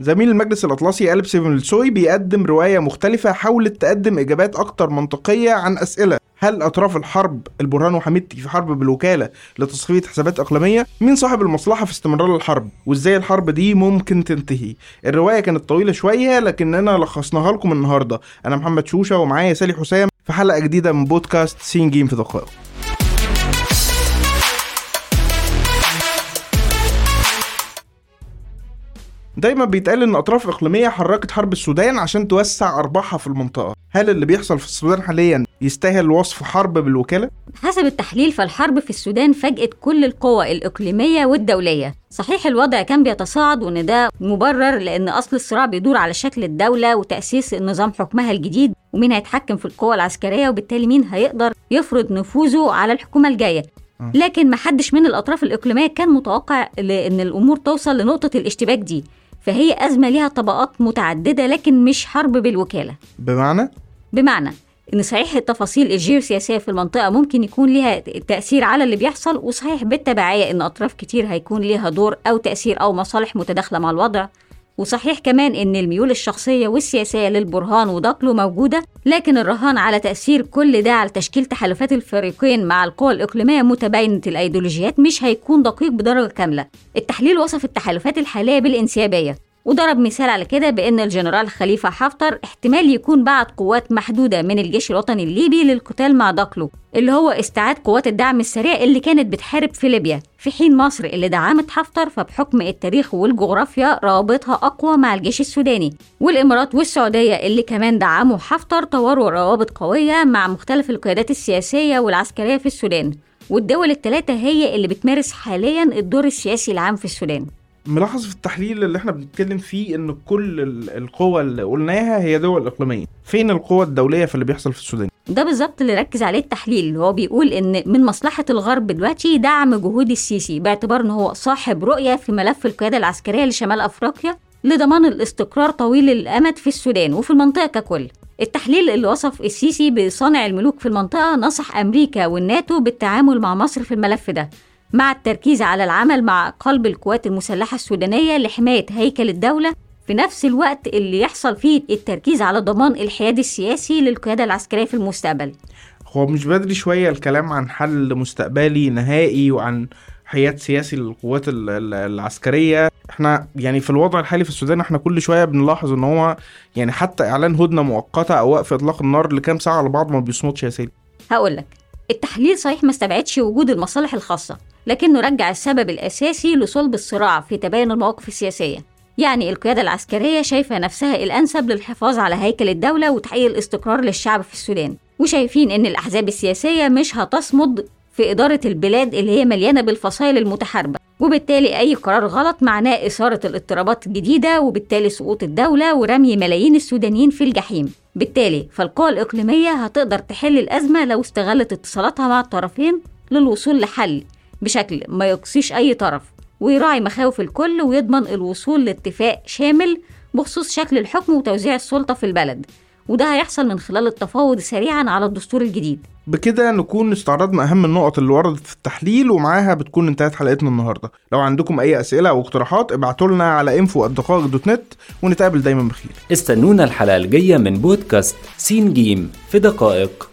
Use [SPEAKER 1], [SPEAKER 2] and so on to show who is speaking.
[SPEAKER 1] زميل المجلس الأطلسي ألب سيفنلسوي بيقدم رواية مختلفة حاولت تقدم إجابات أكتر منطقية عن أسئلة هل أطراف الحرب البرهان وحميدتي في حرب بالوكالة لتصفية حسابات إقليمية؟ مين صاحب المصلحة في استمرار الحرب؟ وإزاي الحرب دي ممكن تنتهي؟ الرواية كانت طويلة شوية لكننا لخصناها لكم النهاردة أنا محمد شوشة ومعايا سالي حسام في حلقة جديدة من بودكاست سين جيم في دقائق دايما بيتقال إن أطراف إقليمية حركت حرب السودان عشان توسع أرباحها في المنطقة. هل اللي بيحصل في السودان حاليا يستاهل وصف حرب بالوكالة؟
[SPEAKER 2] حسب التحليل فالحرب في السودان فاجأت كل القوى الإقليمية والدولية. صحيح الوضع كان بيتصاعد وإن ده مبرر لأن أصل الصراع بيدور على شكل الدولة وتأسيس نظام حكمها الجديد ومين هيتحكم في القوى العسكرية وبالتالي مين هيقدر يفرض نفوذه على الحكومة الجاية. لكن محدش من الأطراف الإقليمية كان متوقع لأن الأمور توصل لنقطة الاشتباك دي. فهي أزمة ليها طبقات متعددة لكن مش حرب بالوكالة.
[SPEAKER 1] بمعنى؟
[SPEAKER 2] بمعنى إن صحيح التفاصيل الجيوسياسية في المنطقة ممكن يكون ليها تأثير على اللي بيحصل وصحيح بالتبعية إن أطراف كتير هيكون ليها دور أو تأثير أو مصالح متداخلة مع الوضع. وصحيح كمان إن الميول الشخصية والسياسية للبرهان ودقله موجودة لكن الرهان على تأثير كل ده على تشكيل تحالفات الفريقين مع القوى الإقليمية متباينة الأيديولوجيات مش هيكون دقيق بدرجة كاملة. التحليل وصف التحالفات الحالية بالانسيابية. وضرب مثال على كده بأن الجنرال خليفة حفتر احتمال يكون بعت قوات محدودة من الجيش الوطني الليبي للقتال مع داكلو اللي هو استعاد قوات الدعم السريع اللي كانت بتحارب في ليبيا. في حين مصر اللي دعمت حفتر فبحكم التاريخ والجغرافيا روابطها أقوى مع الجيش السوداني. والإمارات والسعودية اللي كمان دعموا حفتر طوروا روابط قوية مع مختلف القيادات السياسية والعسكرية في السودان. والدول الثلاثة هي اللي بتمارس حاليا الدور السياسي العام في السودان.
[SPEAKER 1] ملاحظ في التحليل اللي إحنا بنتكلم فيه إن كل ال- القوى اللي قلناها هي دول إقليمية. فين القوى الدولية في اللي بيحصل في السودان؟
[SPEAKER 2] ده بالظبط اللي ركز عليه التحليل اللي هو بيقول إن من مصلحة الغرب دلوقتي دعم جهود السيسي باعتبار إن هو صاحب رؤية في ملف القيادة العسكرية لشمال أفريقيا لضمان الاستقرار طويل الأمد في السودان وفي المنطقة ككل. التحليل اللي وصف السيسي بصانع الملوك في المنطقة نصح أمريكا والناتو بالتعامل مع مصر في الملف ده. مع التركيز على العمل مع قلب القوات المسلحة السودانية لحماية هيكل الدولة في نفس الوقت اللي يحصل فيه التركيز على ضمان الحياد السياسي للقيادة العسكرية في المستقبل.
[SPEAKER 1] هو مش بدري شوية الكلام عن حل مستقبلي نهائي وعن حياد سياسي للقوات ال- ال- العسكرية. إحنا يعني في الوضع الحالي في السودان إحنا كل شوية بنلاحظ ان هو يعني حتى إعلان هدنة مؤقتة أو وقف إطلاق النار لكام ساعة على بعض ما بيصمتش يا سيدي.
[SPEAKER 2] هقولك التحليل صحيح ما استبعدش وجود المصالح الخاصة لكنه رجع السبب الأساسي لصلب الصراع في تباين المواقف السياسية. يعني القيادة العسكرية شايفة نفسها الأنسب للحفاظ على هيكل الدولة وتحقيق الاستقرار للشعب في السودان. وشايفين إن الأحزاب السياسية مش هتصمد في إدارة البلاد اللي هي مليانة بالفصائل المتحاربة. وبالتالي أي قرار غلط معناه إثارة الاضطرابات الجديدة وبالتالي سقوط الدولة ورمي ملايين السودانيين في الجحيم. بالتالي فالقوى الإقليمية هتقدر تحل الأزمة لو استغلت اتصالاتها مع الطرفين للوصول لحل بشكل ما يقصيش أي طرف ويراعي مخاوف الكل ويضمن الوصول لاتفاق شامل بخصوص شكل الحكم وتوزيع السلطة في البلد. وده هيحصل من خلال التفاوض سريعا على الدستور الجديد.
[SPEAKER 1] بكده نكون استعرضنا أهم النقط اللي وردت في التحليل ومعاها بتكون انتهت حلقتنا النهارده. لو عندكم أي أسئلة أو اقتراحات ابعتوا لنا على info دوت نت ونتقابل دايما بخير.
[SPEAKER 3] استنونا الحلقة الجاية من بودكاست سين جيم في دقائق.